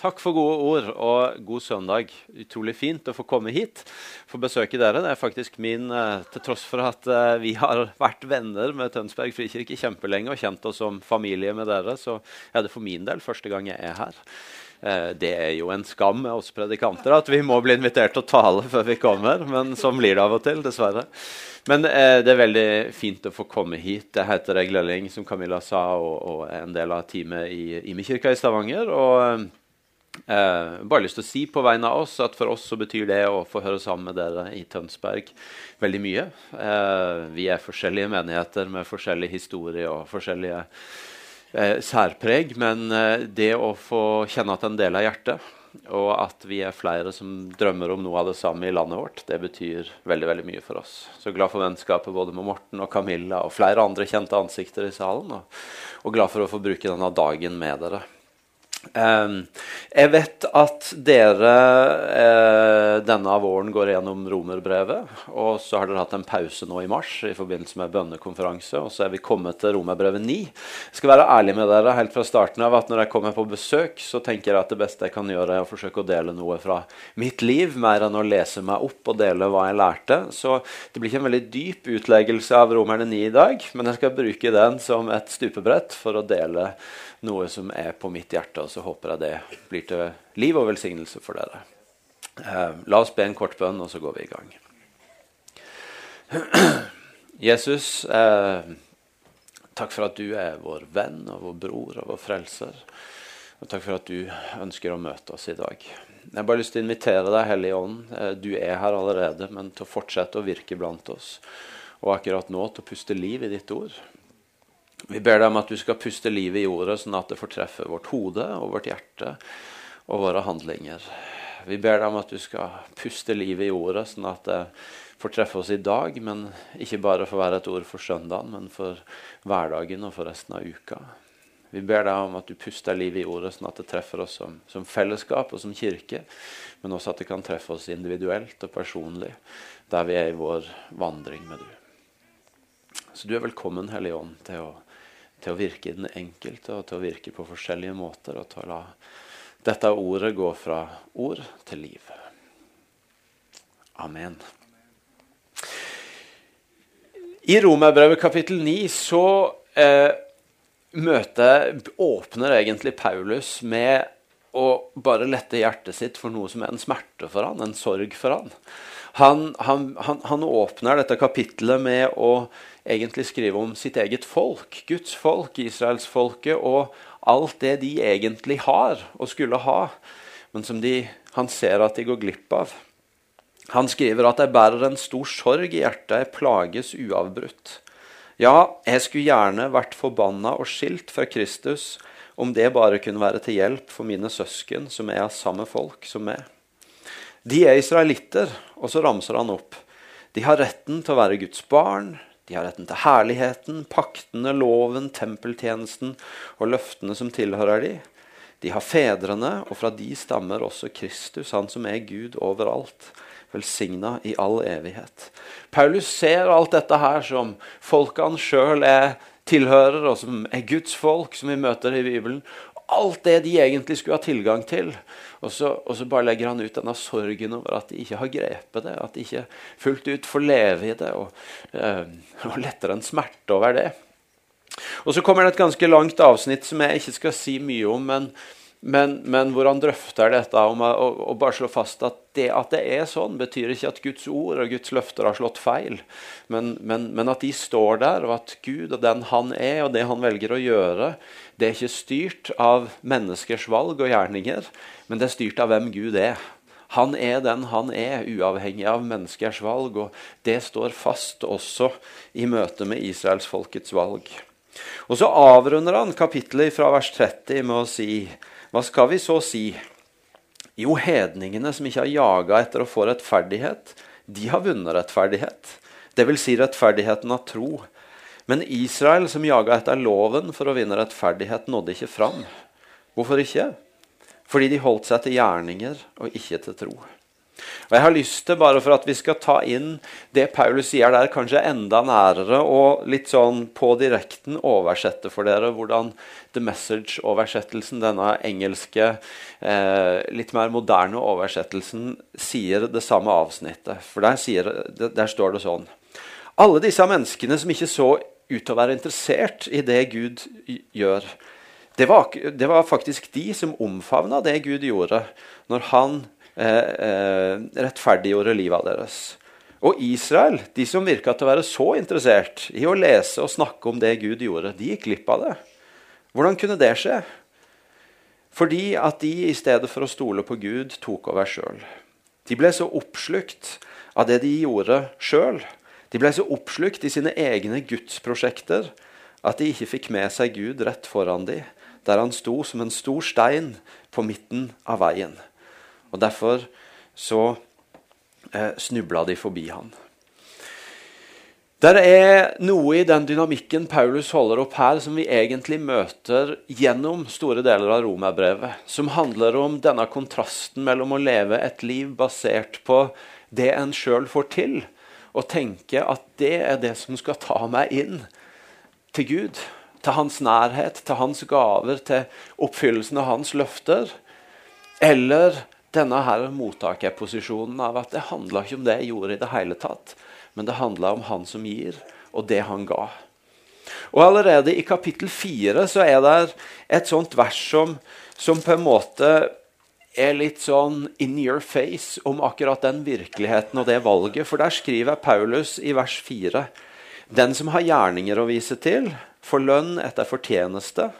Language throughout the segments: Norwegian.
Takk for gode ord og god søndag. Utrolig fint å få komme hit for besøke dere. Det er faktisk min, eh, Til tross for at eh, vi har vært venner med Tønsberg frikirke kjempelenge og kjent oss som familie med dere, så er det for min del første gang jeg er her. Eh, det er jo en skam med oss predikanter at vi må bli invitert til å tale før vi kommer, men sånn blir det av og til, dessverre. Men det er veldig fint å få komme hit. Jeg heter Egil Elling, som Camilla sa, og, og er en del av teamet i Imi-kirka i Stavanger. og Eh, bare lyst til å si på vegne av oss at for oss så betyr det å få høre sammen med dere i Tønsberg veldig mye. Eh, vi er forskjellige menigheter med forskjellig historie og forskjellige eh, særpreg. Men eh, det å få kjenne at en del av hjertet, og at vi er flere som drømmer om noe av det samme i landet vårt, det betyr veldig veldig mye for oss. Så glad for vennskapet både med Morten og Camilla og flere andre kjente ansikter i salen. Og, og glad for å få bruke denne dagen med dere. Um, jeg vet at dere uh, denne våren går gjennom romerbrevet. Og så har dere hatt en pause nå i mars i forbindelse med bønnekonferanse. Og så er vi kommet til romerbrevet 9. Jeg skal være ærlig med dere helt fra starten av at når jeg kommer på besøk, så tenker jeg at det beste jeg kan gjøre, er å forsøke å dele noe fra mitt liv, mer enn å lese meg opp og dele hva jeg lærte. Så det blir ikke en veldig dyp utleggelse av Romerne 9 i dag, men jeg skal bruke den som et stupebrett for å dele noe som er på mitt hjerte. Og så håper jeg det blir til liv og velsignelse for dere. Eh, la oss be en kort bønn, og så går vi i gang. Jesus, eh, takk for at du er vår venn og vår bror og vår frelser. Og takk for at du ønsker å møte oss i dag. Jeg har bare lyst til å invitere deg, Hellige Ånd. Eh, du er her allerede, men til å fortsette å virke blant oss. Og akkurat nå til å puste liv i ditt ord. Vi ber deg om at du skal puste livet i ordet, sånn at det får treffe vårt hode og vårt hjerte og våre handlinger. Vi ber deg om at du skal puste livet i ordet, sånn at det får treffe oss i dag, men ikke bare for å være et ord for søndagen, men for hverdagen og for resten av uka. Vi ber deg om at du puster livet i ordet, sånn at det treffer oss som, som, fellesskap og som kirke, men også at det kan treffe oss individuelt og personlig der vi er i vår vandring med du. Så du er velkommen, Hellige Ånd, til å til å virke i den enkelte og til å virke på forskjellige måter. Og til å la dette ordet gå fra ord til liv. Amen. I Romerbrevet kapittel 9 så eh, møter, åpner egentlig Paulus med å bare lette hjertet sitt for noe som er en smerte for han, en sorg for han. Han, han, han, han åpner dette kapittelet med å egentlig skrive om sitt eget folk, Guds folk, israelsfolket, og alt det de egentlig har og skulle ha, men som de, han ser at de går glipp av. Han skriver at jeg bærer en stor sorg i hjertet, jeg plages uavbrutt. Ja, jeg skulle gjerne vært forbanna og skilt fra Kristus, om det bare kunne være til hjelp for mine søsken, som er av samme folk som meg. De er israelitter, og så ramser han opp. De har retten til å være Guds barn, de har retten til herligheten, paktene, loven, tempeltjenesten og løftene som tilhører de. De har fedrene, og fra de stammer også Kristus, han som er Gud overalt, velsigna i all evighet. Paulus ser alt dette her som folket han sjøl tilhører, og som er Guds folk, som vi møter i Bibelen. Alt det de egentlig skulle ha tilgang til. Og så, og så, bare legger han ut denne sorgen over at de ikke har grepet det. At de ikke fullt ut får leve i det. Og, øh, og letter en smerte over det. Og så kommer det et ganske langt avsnitt som jeg ikke skal si mye om. men men, men, hvor han drøfter dette om å, og bare slå fast at det, at det er sånn, betyr ikke at Guds ord og Guds løfter har slått feil. Men, men, men, at de står der, og at Gud og den han er, og det han velger å gjøre, det er ikke styrt av menneskers valg og gjerninger, men det er styrt av hvem Gud er. Han er den han er, uavhengig av menneskers valg, og det står fast også i møte med israelsfolkets valg. Og så avrunder han kapittelet fra vers 30 med å si hva skal vi så si? Jo, hedningene som ikke har jaga etter å få rettferdighet, de har vunnet rettferdighet. Det vil si rettferdigheten av tro. Men Israel, som jaga etter loven for å vinne rettferdighet, nådde ikke fram. Hvorfor ikke? Fordi de holdt seg til gjerninger og ikke til tro. Og Jeg har lyst til, bare for at vi skal ta inn det Paulus sier der, kanskje enda nærere og litt sånn på direkten oversette for dere hvordan The Message-oversettelsen, denne engelske, eh, litt mer moderne oversettelsen, sier det samme avsnittet. For der, sier, der står det sånn Alle disse menneskene som ikke så ut til å være interessert i det Gud gjør, det var, det var faktisk de som omfavna det Gud gjorde når han rettferdiggjorde livet deres. Og Israel, de som virka til å være så interessert i å lese og snakke om det Gud gjorde, de gikk glipp av det. Hvordan kunne det skje? Fordi at de i stedet for å stole på Gud, tok over sjøl. De ble så oppslukt av det de gjorde sjøl. De ble så oppslukt i sine egne gudsprosjekter at de ikke fikk med seg Gud rett foran dem, der han sto som en stor stein på midten av veien. Og Derfor så eh, snubla de forbi han. Det er noe i den dynamikken Paulus holder opp her, som vi egentlig møter gjennom store deler av romerbrevet, som handler om denne kontrasten mellom å leve et liv basert på det en sjøl får til, og tenke at det er det som skal ta meg inn til Gud, til hans nærhet, til hans gaver, til oppfyllelsen av hans løfter. Eller denne her mottakerposisjonen av at det handla ikke om det jeg gjorde i det hele tatt, men det handla om han som gir, og det han ga. Og Allerede i kapittel fire er det et sånt vers som, som, på en måte er litt sånn in your face om akkurat den virkeligheten og det valget. For der skriver Paulus i vers fire den som har gjerninger å vise til, får lønn etter fortjeneste,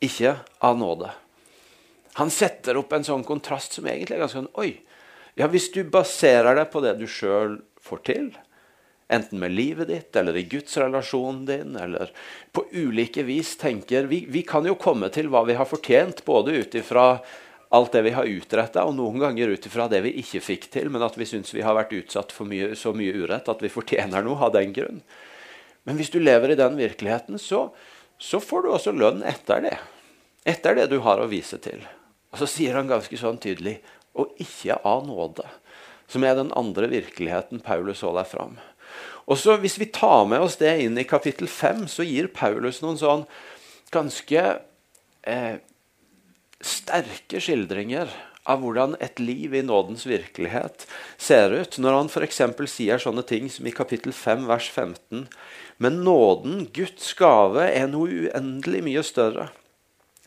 ikke av nåde. Han setter opp en sånn kontrast som egentlig er ganske sånn Oi! Ja, hvis du baserer deg på det du sjøl får til, enten med livet ditt eller i gudsrelasjonen din, eller på ulike vis tenker vi, vi kan jo komme til hva vi har fortjent, både ut ifra alt det vi har utretta, og noen ganger ut ifra det vi ikke fikk til, men at vi syns vi har vært utsatt for mye, så mye urett at vi fortjener noe av den grunn. Men hvis du lever i den virkeligheten, så, så får du også lønn etter det. Etter det du har å vise til. Og så sier han ganske sånn tydelig og ikke av nåde. Som er den andre virkeligheten Paulus holder fram. Og så Hvis vi tar med oss det inn i kapittel 5, så gir Paulus noen sånn ganske eh, sterke skildringer av hvordan et liv i nådens virkelighet ser ut. Når han f.eks. sier sånne ting som i kapittel 5, vers 15. Men nåden, Guds gave, er noe uendelig mye større.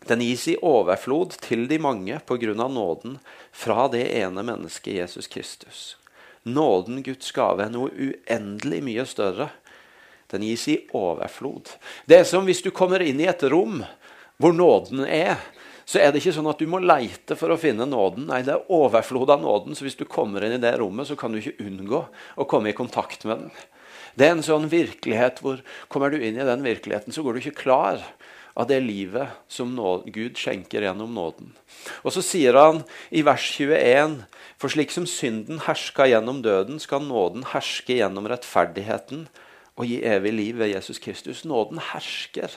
Den gis i overflod til de mange av nåden fra det ene mennesket Jesus Kristus. Nåden, Guds gave, er noe uendelig mye større. Den gis i overflod. Det er som hvis du kommer inn i et rom hvor nåden er, så er det ikke sånn at du må leite for å finne nåden. Nei, det er overflod av nåden. Så hvis du kommer inn i det rommet, så kan du ikke unngå å komme i kontakt med den. Det er en sånn virkelighet hvor kommer du inn i den virkeligheten, så går du ikke klar av det livet som Gud skjenker gjennom nåden. Og så sier han i vers 21.: For slik som synden herska gjennom døden, skal nåden herske gjennom rettferdigheten og gi evig liv ved Jesus Kristus. Nåden hersker.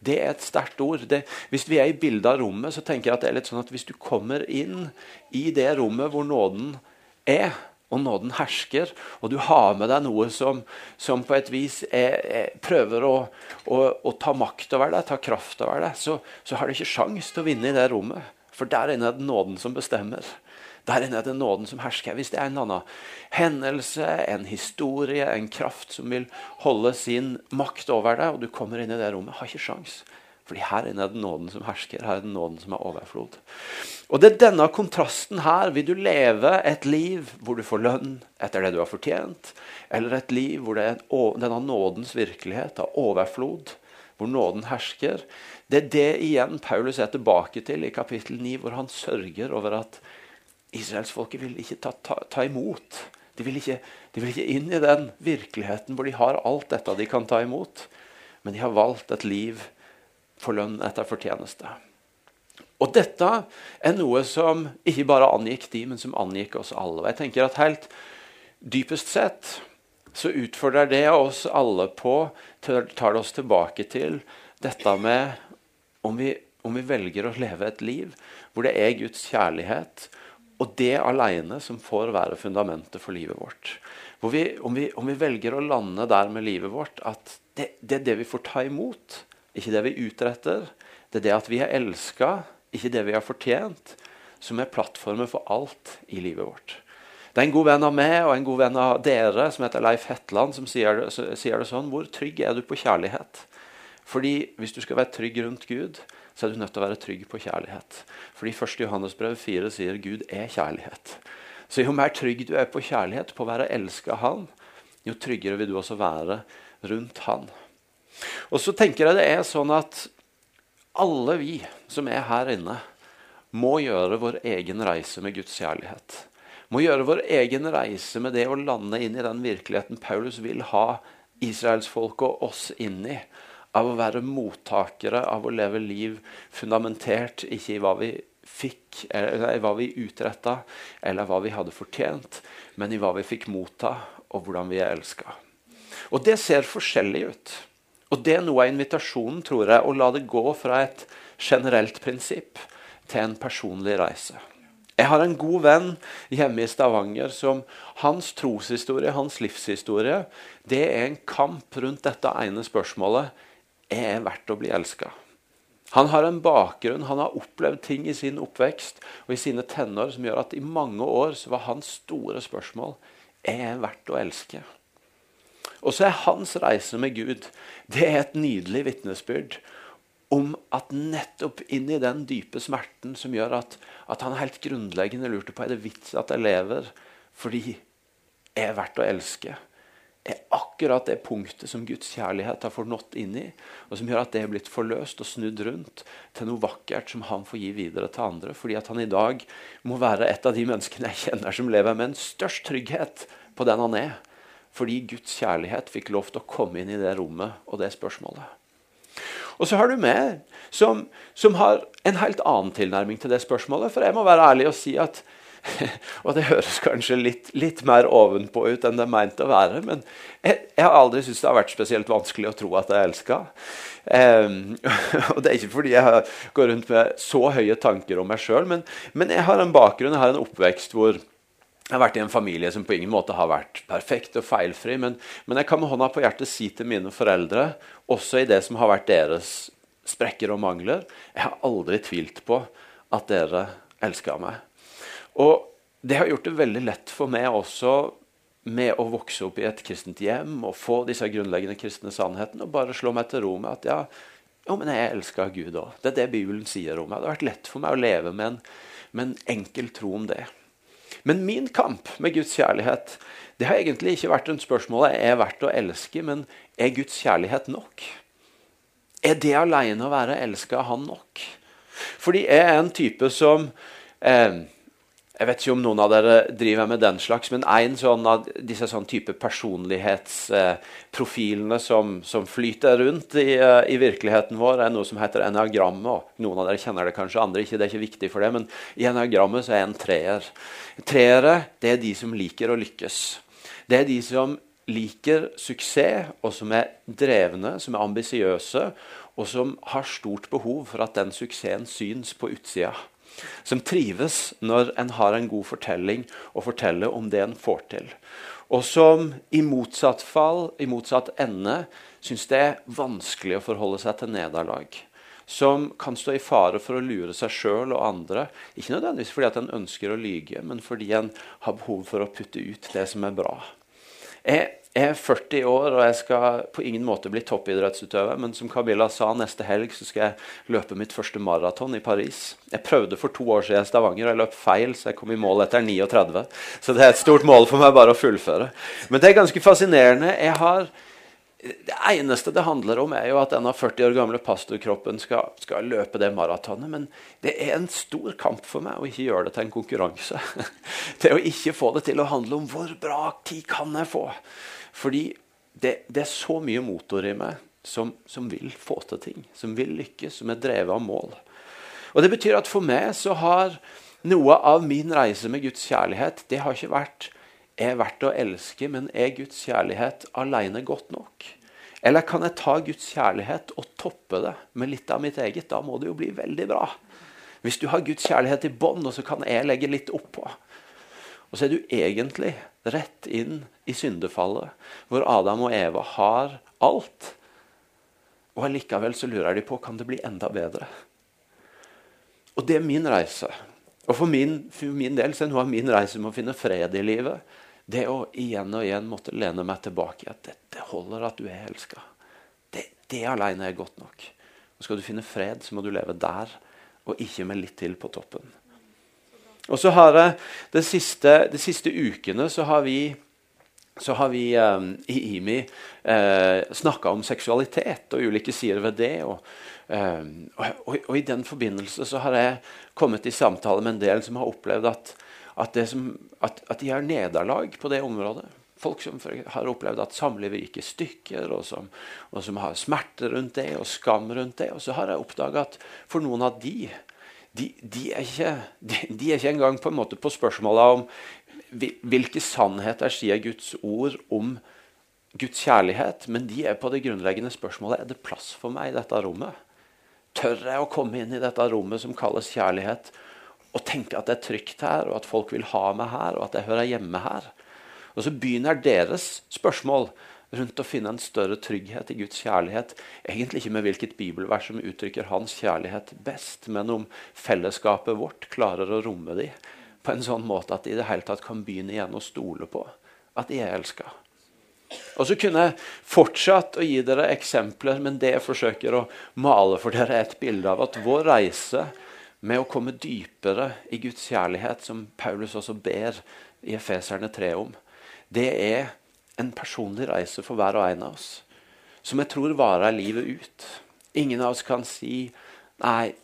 Det er et sterkt ord. Det, hvis vi er i bildet av rommet, så tenker jeg at det er litt sånn at hvis du kommer inn i det rommet hvor nåden er, og nåden hersker, og du har med deg noe som, som på et vis er, er, prøver å, å, å, ta makt over deg, ta kraft over deg, så, så har du ikke sjans til å vinne i det rommet. For der inne er det nåden som bestemmer. Der inne er det nåden som hersker. Hvis det er en annen hendelse, en historie, en kraft som vil holde sin makt over deg, og du kommer inn i det rommet, har ikke sjans. Fordi her inne er det nåden som hersker. Her er det nåden som er overflod. Og det er denne kontrasten her. Vil du leve et liv hvor du får lønn etter det du har fortjent, eller et liv hvor det er denne nådens virkelighet av overflod, hvor nåden hersker? Det er det igjen Paulus er tilbake til i kapittel 9, hvor han sørger over at israelsfolket vil ikke ta, ta, ta imot. De vil, ikke, de vil ikke inn i den virkeligheten hvor de har alt dette de kan ta imot. Men de har valgt et liv for lønn etter fortjeneste. Og dette er noe som ikke bare angikk de, men som angikk oss alle. Og jeg tenker at helt dypest sett så utfordrer det oss alle på tar det oss tilbake til dette med om vi, om vi velger å leve et liv hvor det er Guds kjærlighet og det alene som får være fundamentet for livet vårt. Vi, om, vi, om, vi, velger å lande der med livet vårt at det, det, er det vi får ta imot, ikke det vi utretter. Det er det at vi er elska, ikke det vi har fortjent, som er plattformen for alt i livet vårt. Det er en god venn av meg og en god venn av dere som heter Leif Hetland, som sier det, sier det sånn Hvor trygg er du på kjærlighet? Fordi hvis du skal være trygg rundt Gud, så er du nødt til å være trygg på kjærlighet. Fordi 1. Johannesbrev 4 sier Gud er kjærlighet. Så jo mer trygg du er på kjærlighet, på å være elska av Han, jo tryggere vil du også være rundt Han. Og så tenker jeg det er sånn at alle vi som er her inne, må gjøre vår egen reise med Guds kjærlighet må gjøre vår egen reise med det å lande inn i den virkeligheten Paulus vil ha israelsfolket og oss inn i. Av å være mottakere, av å leve liv fundamentert ikke i hva vi fikk, eller hva vi utretta, eller hva vi hadde fortjent, men i hva vi fikk motta, og hvordan vi er elska. Og det ser forskjellig ut. Og det er noe av invitasjonen, tror jeg, å la det gå fra et generelt prinsipp til en personlig reise. Jeg har en god venn hjemme i Stavanger som hans troshistorie, hans livshistorie, det er en kamp rundt dette ene spørsmålet er jeg verdt å bli elska. Han har en bakgrunn, han har opplevd ting i sin oppvekst og i sine tenår som gjør at i mange år så var hans store spørsmål er jeg verdt å elske. Og så er hans reise med Gud det er et nydelig vitnesbyrd om at nettopp inn i den dype smerten som gjør at, at han helt grunnleggende lurte på er det vits at jeg lever fordi jeg er verdt å elske, er akkurat det punktet som Guds kjærlighet har fornådd inn i, og som gjør at det er blitt forløst og snudd rundt til noe vakkert som han får gi videre til andre. Fordi at han i dag må være et av de menneskene jeg kjenner som lever med en størst trygghet på den han er. Fordi Guds kjærlighet fikk lov til å komme inn i det rommet og det spørsmålet. Og så har du meg, som, som, har en helt annen tilnærming til det spørsmålet. For jeg må være ærlig og si at Og det høres kanskje litt, litt mer ovenpå ut enn det er meint å være. Men jeg, jeg har aldri syntes det har vært spesielt vanskelig å tro at jeg elsker. Um, og det er ikke fordi jeg går rundt med så høye tanker om meg sjøl, men, men, jeg har en bakgrunn, jeg har en oppvekst hvor jeg har vært i en familie som på ingen måte har vært perfekt og feilfri. Men, men, jeg kan med hånda på hjertet si til mine foreldre, også i det som har vært deres sprekker og mangler, jeg har aldri tvilt på at dere elska meg. Og det har gjort det veldig lett for meg også med å vokse opp i et kristent hjem og få disse grunnleggende kristne sannhetene og bare slå meg til ro med at ja, jo, men jeg elsker Gud òg. Det er det Bibelen sier om meg. Det har vært lett for meg å leve med en, med en enkel tro om det. Men min kamp med Guds kjærlighet det har egentlig ikke vært en spørsmål er verdt å elske, men er Guds kjærlighet nok? Er det alene å være elska av Han nok? Fordi jeg er en type som eh, jeg vet ikke om noen av dere driver med den slags, men en sånn av disse sånn type personlighetsprofilene som, som, flyter rundt i, eh, i, virkeligheten vår, er noe som heter enagrammet. Noen av dere kjenner det kanskje, andre ikke. Det er ikke viktig for det, men i enagrammet så er en treer. Treere det er de som liker å lykkes. Det er de som liker suksess, og som er drevne, som er ambisiøse, og som har stort behov for at den suksessen syns på utsida som trives når en har en god fortelling å fortelle om det en får til. Og som i motsatt fall, i motsatt ende, syns det er vanskelig å forholde seg til nederlag. Som kan stå i fare for å lure seg sjøl og andre. Ikke nødvendigvis fordi at en ønsker å lyge, men fordi en har behov for å putte ut det som er bra. Jeg jeg er 40 år og jeg skal på ingen måte bli toppidrettsutøver. Men som Kabila sa, neste helg så skal jeg løpe mitt første maraton i Paris. Jeg prøvde for to år siden i Stavanger, og jeg løp feil, så jeg kom i mål etter 39. Så det er et stort mål for meg bare å fullføre. Men det er ganske fascinerende. Jeg har det eneste det handler om, er jo at denne 40 år gamle pastorkroppen skal, skal, løpe det maratonet. Men det er en stor kamp for meg å ikke gjøre det til en konkurranse. Det å ikke få det til å handle om hvor bra tid kan jeg få. Fordi det, det, er så mye motor i meg som, som, vil få til ting, som vil lykkes, som er drevet av mål. Og Det betyr at for meg så har noe av min reise med Guds kjærlighet det har ikke vært er verdt å elske, men er Guds kjærlighet alene godt nok? Eller kan jeg ta Guds kjærlighet og toppe det med litt av mitt eget? Da må det jo bli veldig bra. Hvis du har Guds kjærlighet i bånn, og så kan jeg legge litt oppå. Og så er du egentlig rett inn i syndefallet, hvor Adam og Eva har alt. Og allikevel så lurer de på kan det bli enda bedre. Og det er min reise. Og for min, for min del så er noe av min reise med å finne fred i livet det å igjen og igjen måtte lene meg tilbake i at dette holder at du er elska. Det, det alene er godt nok. Og Skal du finne fred, så må du leve der, og ikke med litt til på toppen. Og så har jeg De siste, de siste ukene så har vi, så har vi um, i IMI uh, snakka om seksualitet og ulike sider ved det. og Um, og, og, I den forbindelse så har jeg kommet i samtale med en del som har opplevd at, at, som, at, at de har nederlag på det området. Folk som har opplevd at samlivet gikk i stykker, og som, og som har smerter rundt det og skam rundt det. Og så har jeg oppdaga at for noen av de de, de, er ikke, de, er ikke, engang på en måte på spørsmålet om hvilke sannheter sier Guds ord om Guds kjærlighet, men de er på det grunnleggende spørsmålet er det plass for meg i dette rommet. Tør jeg å komme inn i dette rommet som kalles kjærlighet, og tenke at det er trygt her, og at folk vil ha meg her, og at jeg hører hjemme her? Og så begynner deres spørsmål rundt å finne en større trygghet i Guds kjærlighet. Egentlig ikke med hvilket bibelvers som uttrykker hans kjærlighet best, men om fellesskapet vårt klarer å romme de på en sånn måte at de i det hele tatt kan begynne igjen å stole på at de er elska. Og så kunne jeg fortsatt å gi dere eksempler, men det jeg forsøker å male for dere, er et bilde av at vår reise med å komme dypere i Guds kjærlighet, som Paulus også ber i Efeserne 3 om, det er en personlig reise for hver og en av oss. Som jeg tror varer livet ut. Ingen av oss kan si 'nei,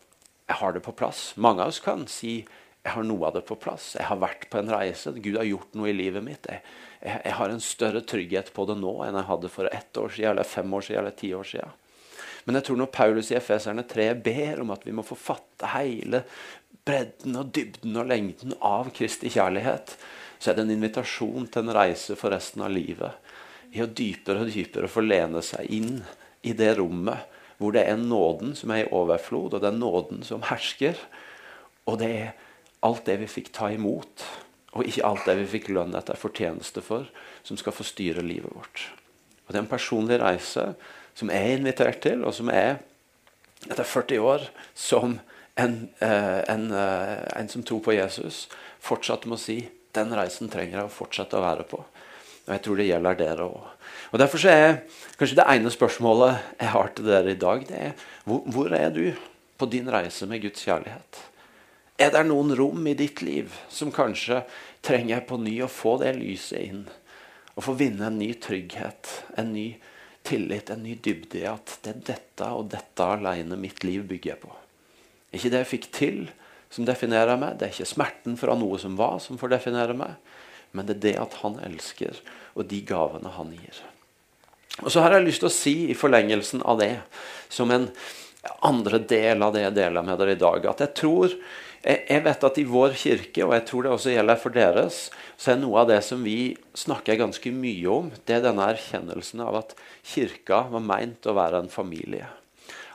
jeg har det på plass'. Mange av oss kan si 'jeg har noe av det på plass'. 'Jeg har vært på en reise'. Gud har gjort noe i livet mitt. Jeg, jeg, jeg, har en større trygghet på det nå enn jeg hadde for ett år siden, eller fem år siden, eller ti år siden. Men jeg tror når Paulus i Efeserne 3 ber om at vi må få fatte hele bredden og dybden og lengden av Kristi kjærlighet, så er det en invitasjon til en reise for resten av livet. I å dypere og dypere få lene seg inn i det rommet hvor det er nåden som er i overflod, og det er nåden som hersker. Og det er alt det vi fikk ta imot og ikke alt det vi fikk lønn etter fortjeneste for, som skal få styre livet vårt. Og Det er en personlig reise som jeg er invitert til, og som er, etter 40 år, som en, eh, en, eh, en som tror på Jesus, fortsatt må si den reisen trenger jeg å fortsette å være på. Og jeg tror det gjelder dere òg. Og Derfor så er kanskje det ene spørsmålet jeg har til dere i dag, det er hvor, hvor er du på din reise med Guds kjærlighet? Er det noen rom i ditt liv som kanskje trenger på ny å få det lyset inn? Å få vinne en ny trygghet, en ny tillit, en ny dybde i at det er dette og dette alene mitt liv bygger jeg på. Ikke det jeg fikk til, som definerer meg. Det er ikke smerten fra noe som var, som får definere meg. Men det er det at han elsker, og de gavene han gir. Og så har jeg lyst til å si i forlengelsen av det, som en andre del av det jeg deler med dere i dag, at jeg tror jeg vet at i vår kirke, og jeg tror det også gjelder for deres, så er noe av det som vi snakker ganske mye om, det er denne erkjennelsen av at kirka var meint å være en familie.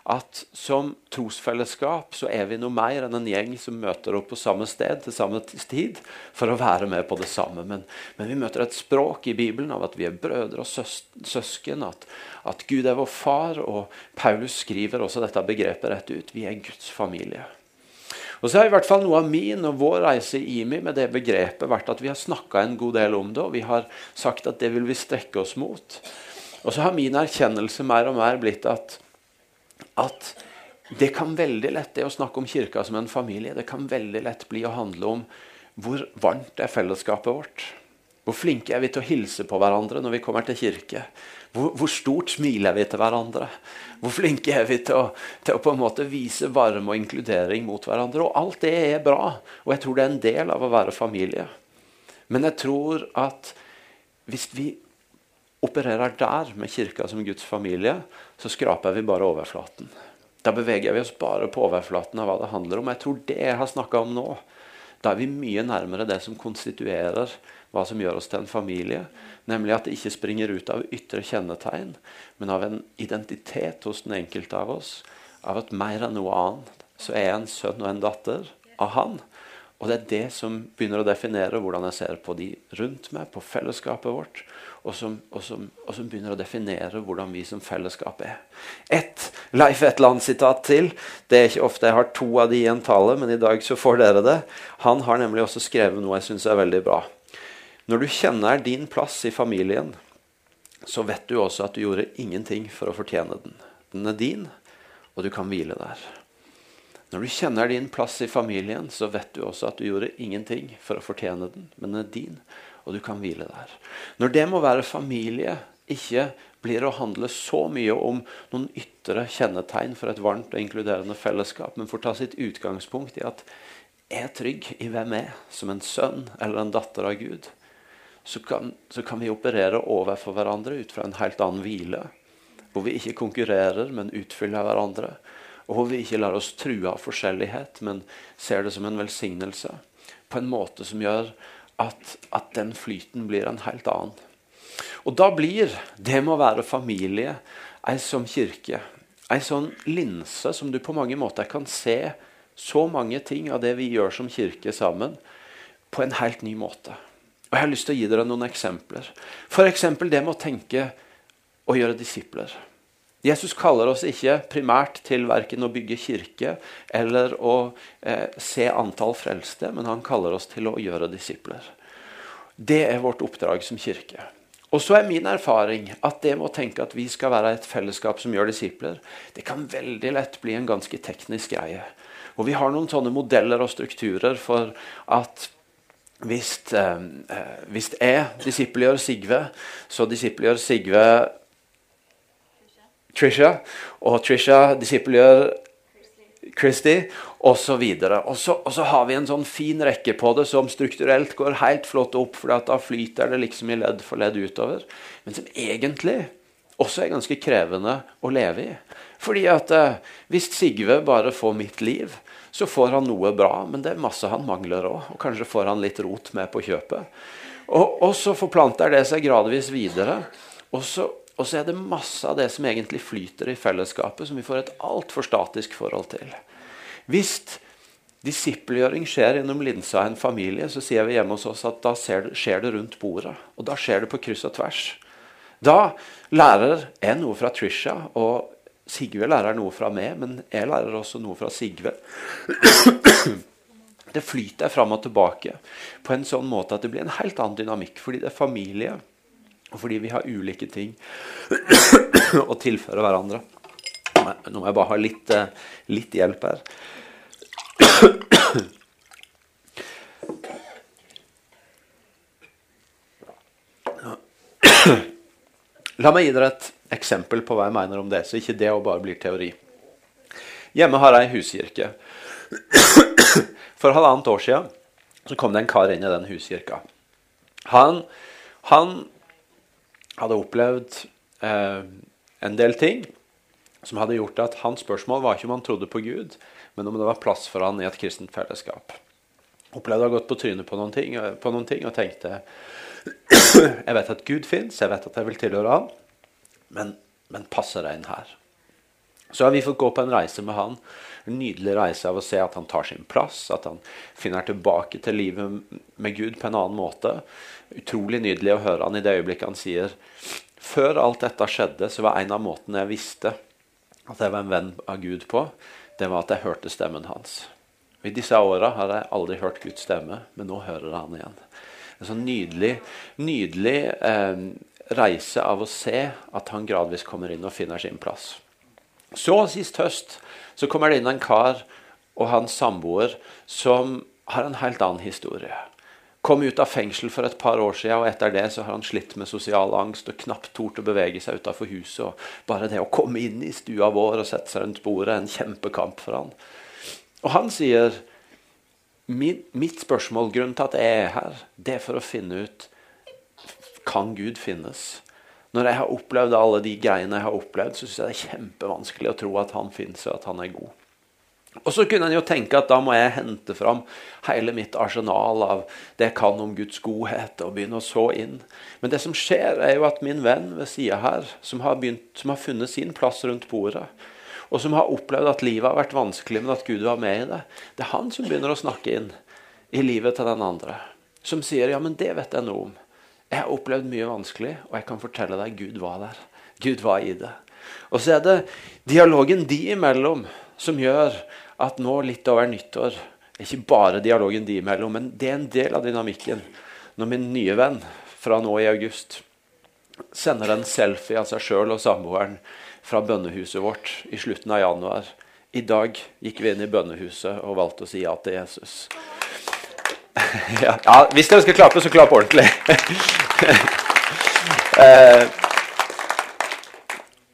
At som trosfellesskap så er vi noe mer enn en gjeng som møter opp på samme sted til samme tid for å være med på det samme. Men, men vi møter et språk i Bibelen av at vi er brødre og søs søsken. At, at Gud er vår far. Og Paulus skriver også dette begrepet rett ut. Vi er Guds familie. Og så har i hvert fall Noe av min og vår reise i IMI med det begrepet vært at vi har snakka en god del om det, og vi har sagt at det vil vi strekke oss mot. Og så har min erkjennelse mer og mer blitt at, at det kan veldig lett det å snakke om kirka som en familie, det kan veldig lett bli å handle om hvor varmt er fellesskapet vårt. Hvor flinke er vi til å hilse på hverandre når vi kommer til kirke? Hvor, hvor, stort smiler vi til hverandre? Hvor flinke er vi til å, til å, på en måte vise varme og inkludering mot hverandre? Og alt det er bra, og jeg tror det er en del av å være familie. Men jeg tror at hvis vi opererer der med kirka som Guds familie, så skraper vi bare overflaten. Da beveger vi oss bare på overflaten av hva det handler om. Jeg tror det jeg har snakka om nå, da er vi mye nærmere det som konstituerer hva som gjør oss til en familie. Nemlig at det ikke springer ut av ytre kjennetegn, men av en identitet hos den enkelte av oss. Av at mer enn noe annet så er jeg en sønn og en datter av Han. Og det er det som begynner å definere hvordan jeg ser på de rundt meg, på fellesskapet vårt. Og som, og som, og som begynner å definere hvordan vi som fellesskap er. Ett Leif Etland-sitat til. Det er ikke ofte jeg har to av de i en tale, men i dag så får dere det. Han har nemlig også skrevet noe jeg syns er veldig bra. Når du kjenner din plass i familien, så vet du også at du gjorde ingenting for å fortjene den. Den er din, og du kan hvile der. Når du kjenner din plass i familien, så vet du også at du gjorde ingenting for å fortjene den, men den er din, og du kan hvile der. Når det må være familie, ikke blir å handle så mye om noen ytre kjennetegn for et varmt og inkluderende fellesskap, men får ta sitt utgangspunkt i at er trygg i hvem jeg er, som en sønn eller en datter av Gud så kan, så kan vi operere overfor hverandre ut fra en helt annen hvile. Hvor vi ikke konkurrerer, men utfyller hverandre. Og hvor vi ikke lar oss true av forskjellighet, men ser det som en velsignelse. På en måte som gjør at, at den flyten blir en helt annen. Og da blir det med å være familie ei som kirke. Ei sånn linse som du på mange måter kan se så mange ting av det vi gjør som kirke sammen, på en helt ny måte. Og Jeg har lyst til å gi dere noen eksempler. F.eks. det med å tenke og gjøre disipler. Jesus kaller oss ikke primært til verken å bygge kirke eller å eh, se antall frelste, men han kaller oss til å gjøre disipler. Det er vårt oppdrag som kirke. Og så er min erfaring at det med å tenke at vi skal være et fellesskap som gjør disipler, det kan veldig lett bli en ganske teknisk greie. Og Vi har noen sånne modeller og strukturer for at hvis, eh, eh, hvis jeg disippelgjør Sigve, så disippelgjør Sigve Trisha, og Trisha disippelgjør Christy, osv. Og, så og så har vi en sånn fin rekke på det som strukturelt går helt flott opp, for da flyter det liksom i ledd for ledd utover. Men som egentlig også er ganske krevende å leve i. Fordi at eh, hvis Sigve bare får mitt liv, så får han noe bra, men det er masse han mangler òg. Og kanskje får han litt rot med på kjøpet. Og, og så forplanter det seg gradvis videre. Og så, og så, er det masse av det som egentlig flyter i fellesskapet, som vi får et altfor statisk forhold til. Hvis disippelgjøring skjer gjennom linsa av en familie, så sier vi hjemme hos oss at da skjer det rundt bordet. Og da skjer det på kryss og tvers. Da lærer jeg noe fra Trisha, og Sigve lærer noe fra meg, men jeg lærer også noe fra Sigve. Det flyter fram og tilbake på en sånn måte at det blir en helt annen dynamikk. Fordi det er familie, fordi vi har ulike ting å tilføre hverandre. Nå må jeg bare ha litt, eh, litt hjelp her. La meg gi dere et eksempel på hva jeg mener om det, så ikke det bare blir teori. Hjemme har jeg huskirke. For halvannet år siden så kom det en kar inn i den huskirka. Han, han hadde opplevd eh, en del ting som hadde gjort at hans spørsmål var ikke om han trodde på Gud, men om det var plass for han i et kristent fellesskap. Opplevde å ha gått på trynet på noen ting, på noen ting og tenkte jeg vet at Gud fins, jeg vet at jeg vil tilhøre Han, men, men passer jeg inn her? Så har vi fått gå på en reise med han. En nydelig reise av å se at han tar sin plass, at han finner tilbake til livet med Gud på en annen måte. Utrolig nydelig å høre han i det øyeblikket han sier Før alt dette skjedde, så var en av måtene jeg visste at jeg var en venn av Gud på, det var at jeg hørte stemmen hans. I disse åra har jeg aldri hørt Guds stemme, men nå hører jeg han igjen. En sånn nydelig, nydelig eh, reise av å se at han gradvis kommer inn og finner sin plass. Så sist høst så kommer det inn en kar og hans samboer som har en helt annen historie. Kom ut av fengsel for et par år siden, og etter det så har han slitt med sosial angst og knapt tort å bevege seg utenfor huset. og Bare det å komme inn i stua vår og sette seg rundt bordet en kjempekamp for han. Og han sier mitt spørsmål, grunnen til at jeg er her, det er for å finne ut Kan Gud finnes? Når jeg har opplevd alle de greiene jeg har opplevd, så syns jeg det er kjempevanskelig å tro at han finnes og at han er god. Og så kunne en jo tenke at da må jeg hente fram hele mitt arsenal av det jeg kan om Guds godhet, og begynne å så inn. Men det som skjer, er jo at min venn ved sida her, som har, begynt, som har funnet sin plass rundt bordet, og som har opplevd at livet har vært vanskelig, men at Gud var med i det, det er han som begynner å snakke inn i livet til den andre. Som sier 'ja, men det vet jeg noe om'. Jeg har opplevd mye vanskelig, og jeg kan fortelle deg Gud var der. Gud var i det. Og så er det dialogen de imellom som gjør at nå litt over nyttår Ikke bare dialogen de imellom, men det er en del av dynamikken. Når min nye venn fra nå i august sender en selfie av seg sjøl og samboeren fra bønnehuset vårt i slutten av januar. I dag gikk vi inn i bønnehuset og valgte å si ja til Jesus. Ja, ja hvis dere skal klappe, så klapp ordentlig. eh,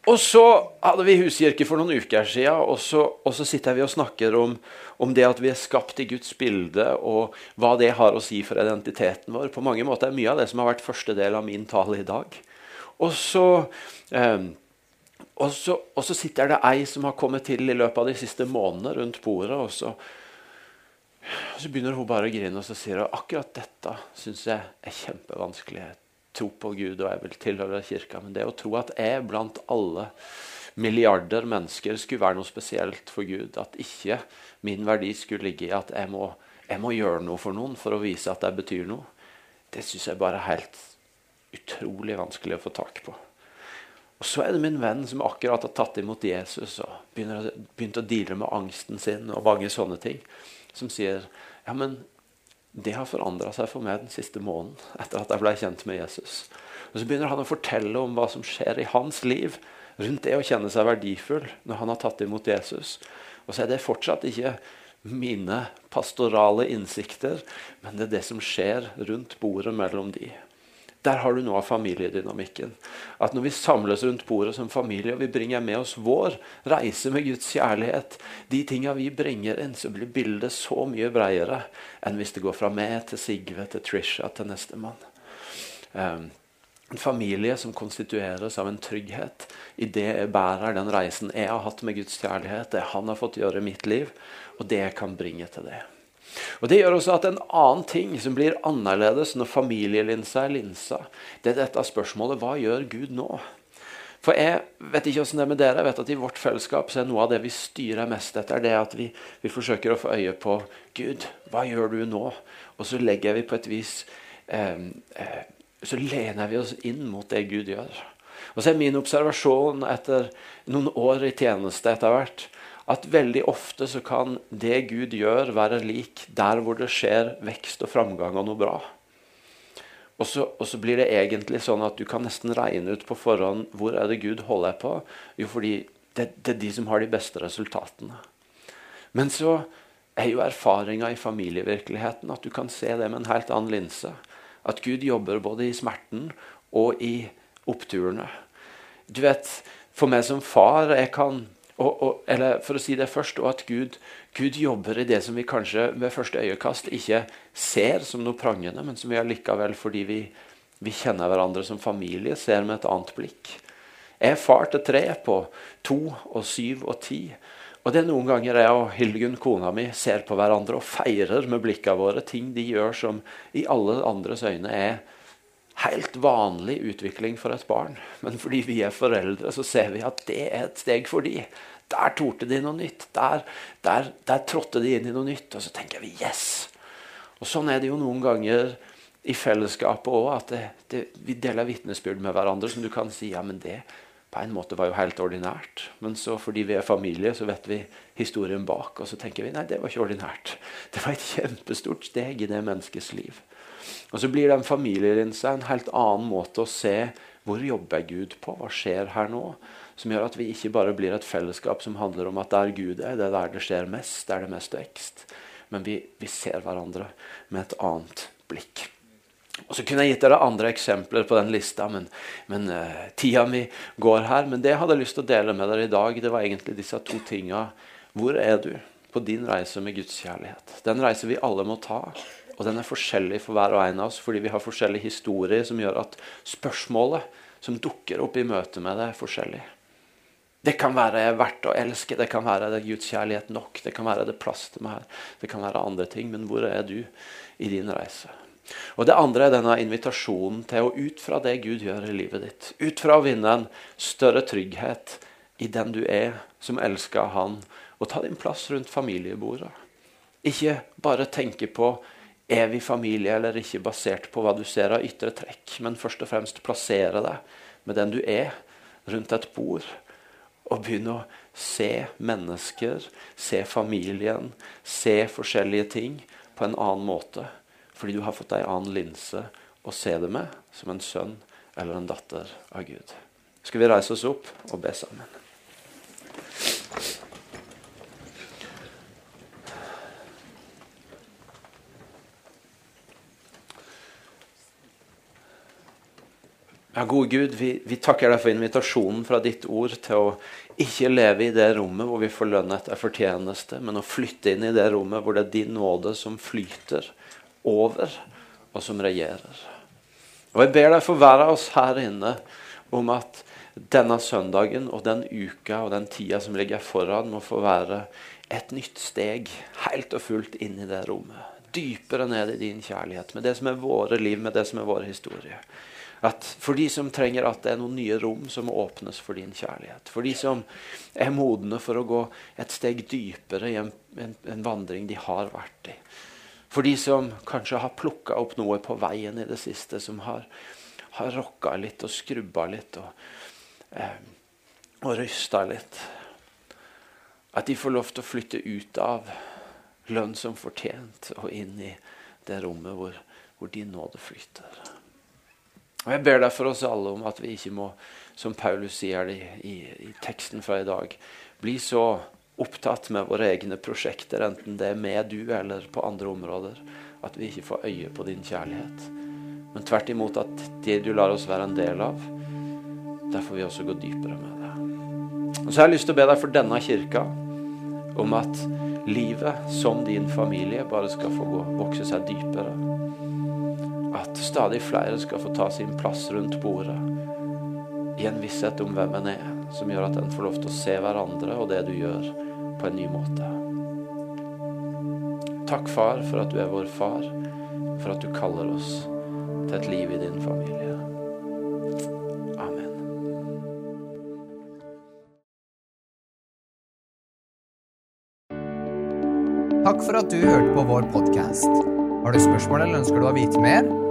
og så hadde vi huskirke for noen uker siden, og så, og så sitter vi og snakker om, om, det at vi er skapt i Guds bilde, og hva det har å si for identiteten vår. På mange måter er mye av det som har vært første del av min tale i dag. Og så, eh, og så, og så sitter det ei som har kommet til i løpet av de siste månedene rundt bordet. og så, så begynner hun bare å grine og så sier hun, akkurat dette syns jeg er kjempevanskelig Jeg tror på Gud og jeg vil tilhøre kirka. Men det å tro at jeg blant alle milliarder mennesker skulle være noe spesielt for Gud, at ikke min verdi skulle ligge i at jeg må, jeg må gjøre noe for noen for å vise at jeg betyr noe, det syns jeg bare er helt utrolig vanskelig å få tak på. Og Så er det min venn som akkurat har tatt imot Jesus og begynt å deale med angsten sin og mange sånne ting, som sier ja, men det har forandra seg for meg den siste måneden etter at jeg ble kjent med Jesus. Og Så begynner han å fortelle om hva som skjer i hans liv rundt det å kjenne seg verdifull når han har tatt imot Jesus. Og så er det fortsatt ikke mine pastorale innsikter, men det er det som skjer rundt bordet mellom de. Der har du noe av familiedynamikken. At Når vi samles rundt bordet som familie og vi bringer med oss vår reise med Guds kjærlighet, de tinga vi bringer inn, så blir bildet så mye bredere enn hvis det går fra meg til Sigve til Trisha til nestemann. Um, en familie som konstitueres av en trygghet i det jeg bærer den reisen jeg har hatt med Guds kjærlighet, det han har fått gjøre i mitt liv, og det jeg kan bringe til det. Og Det gjør også at en annen ting som blir annerledes når familielinsa er linsa, det er dette spørsmålet hva gjør Gud nå? For jeg vet ikke hvordan det er med dere, jeg vet at i vårt fellesskap så er noe av det vi styrer mest etter, det at vi, vi forsøker å få øye på Gud, hva gjør du nå? Og så legger vi på et vis eh, Så lener vi oss inn mot det Gud gjør. Og så er min observasjon etter noen år i tjeneste etter hvert at veldig ofte så kan det Gud gjør, være lik der hvor det skjer vekst og framgang og noe bra. Og så, og så, blir det egentlig sånn at du kan nesten regne ut på forhånd hvor er det Gud holder på. Jo, fordi det, det er de som har de beste resultatene. Men så er jo erfaringa i familievirkeligheten at du kan se det med en helt annen linse. At Gud jobber både i smerten og i oppturene. Du vet, For meg som far jeg kan og, og, eller for å si det først, og at Gud, Gud, jobber i det som vi kanskje ved første øyekast ikke ser som noe prangende, men som vi allikevel, fordi vi, vi kjenner hverandre som familie, ser med et annet blikk. Jeg er far til tre på to og syv og ti. Og det er noen ganger jeg og Hildegunn, kona mi, ser på hverandre og feirer med blikkene våre ting de gjør som i alle andres øyne er helt vanlig utvikling for et barn. Men fordi vi er foreldre, så ser vi at det er et steg for de. Der torde de noe nytt. Der, der, der trådte de inn i noe nytt. Og så tenker vi yes! Og Sånn er det jo noen ganger i fellesskapet òg, at det, det, vi deler vitnesbyrd med hverandre som du kan si ja, men det på en måte var jo helt ordinært. Men så fordi vi er familie, så vet vi historien bak. Og så tenker vi nei, det var ikke ordinært. Det var et kjempestort steg i det menneskets liv. Og så blir den familielinsa en helt annen måte å se hvor jobber Gud på? Hva skjer her nå? Som gjør at vi ikke bare blir et fellesskap som handler om at der Gud er, det er der det skjer mest, det er mest vekst. Men vi, vi ser hverandre med et annet blikk. Og Så kunne jeg gitt dere andre eksempler på den lista, men, men uh, tida mi går her. Men det jeg hadde lyst til å dele med dere i dag, det var egentlig disse to tinga. Hvor er du på din reise med Guds kjærlighet? Den reise vi alle må ta. Og den er forskjellig for hver og en av oss fordi vi har forskjellige historier som gjør at spørsmålet som dukker opp i møte med det, er forskjellig. Det kan være verdt å elske, det kan være det Guds kjærlighet nok, det kan være det plass til meg her, det kan være andre ting. Men hvor er du i din reise? Og Det andre er denne invitasjonen til å ut fra det Gud gjør i livet ditt, ut fra å vinne en større trygghet i den du er, som elsker Han, og ta din plass rundt familiebordet. Ikke bare tenke på er vi familie eller ikke, basert på hva du ser av ytre trekk, men først og fremst plassere deg med den du er, rundt et bord og begynne å se mennesker, se familien, se forskjellige ting på en annen måte. Fordi du har fått ei annen linse å se det med, som en sønn eller en datter av Gud. Skal vi reise oss opp og be sammen? Ja, gode Gud, vi, vi, takker deg for invitasjonen fra ditt ord til å ikke leve i det rommet hvor vi får lønn etter fortjeneste, men å flytte inn i det rommet hvor det er din nåde som flyter over, og som regjerer. Og Jeg ber deg for hver av oss her inne om at denne søndagen og den uka og den tida som ligger foran, må få være et nytt steg helt og fullt inn i det rommet. Dypere ned i din kjærlighet, med det som er våre liv, med det som er vår historie. At for de som trenger at det er noen nye rom som åpnes for din kjærlighet. For de som er modne for å gå et steg dypere i en, en, en vandring de har vært i. For de som kanskje har plukka opp noe på veien i det siste, som har, har rokka litt og skrubba litt og, eh, og rysta litt. At de får lov til å flytte ut av lønn som fortjent og inn i det rommet hvor, hvor din nåde flyter. Og Jeg ber deg for oss alle om at vi ikke må, som Paulus sier det i, i, teksten fra i dag, bli så opptatt med våre egne prosjekter, enten det er med du eller på andre områder, at vi ikke får øye på din kjærlighet. Men tvert imot at det du lar oss være en del av, der får vi også gå dypere med det. Og så har jeg lyst til å be deg for denne kirka om at livet som din familie bare skal få gå, vokse seg dypere at stadig flere skal få ta sin plass rundt bordet i en visshet om hvem en er, som gjør at en får lov til å se hverandre og det du gjør, på en ny måte. Takk, far, for at du er vår far, for at du kaller oss til et liv i din familie. Amen. Takk for at du hørte på vår podkast. Har du spørsmål eller ønsker du å vite mer?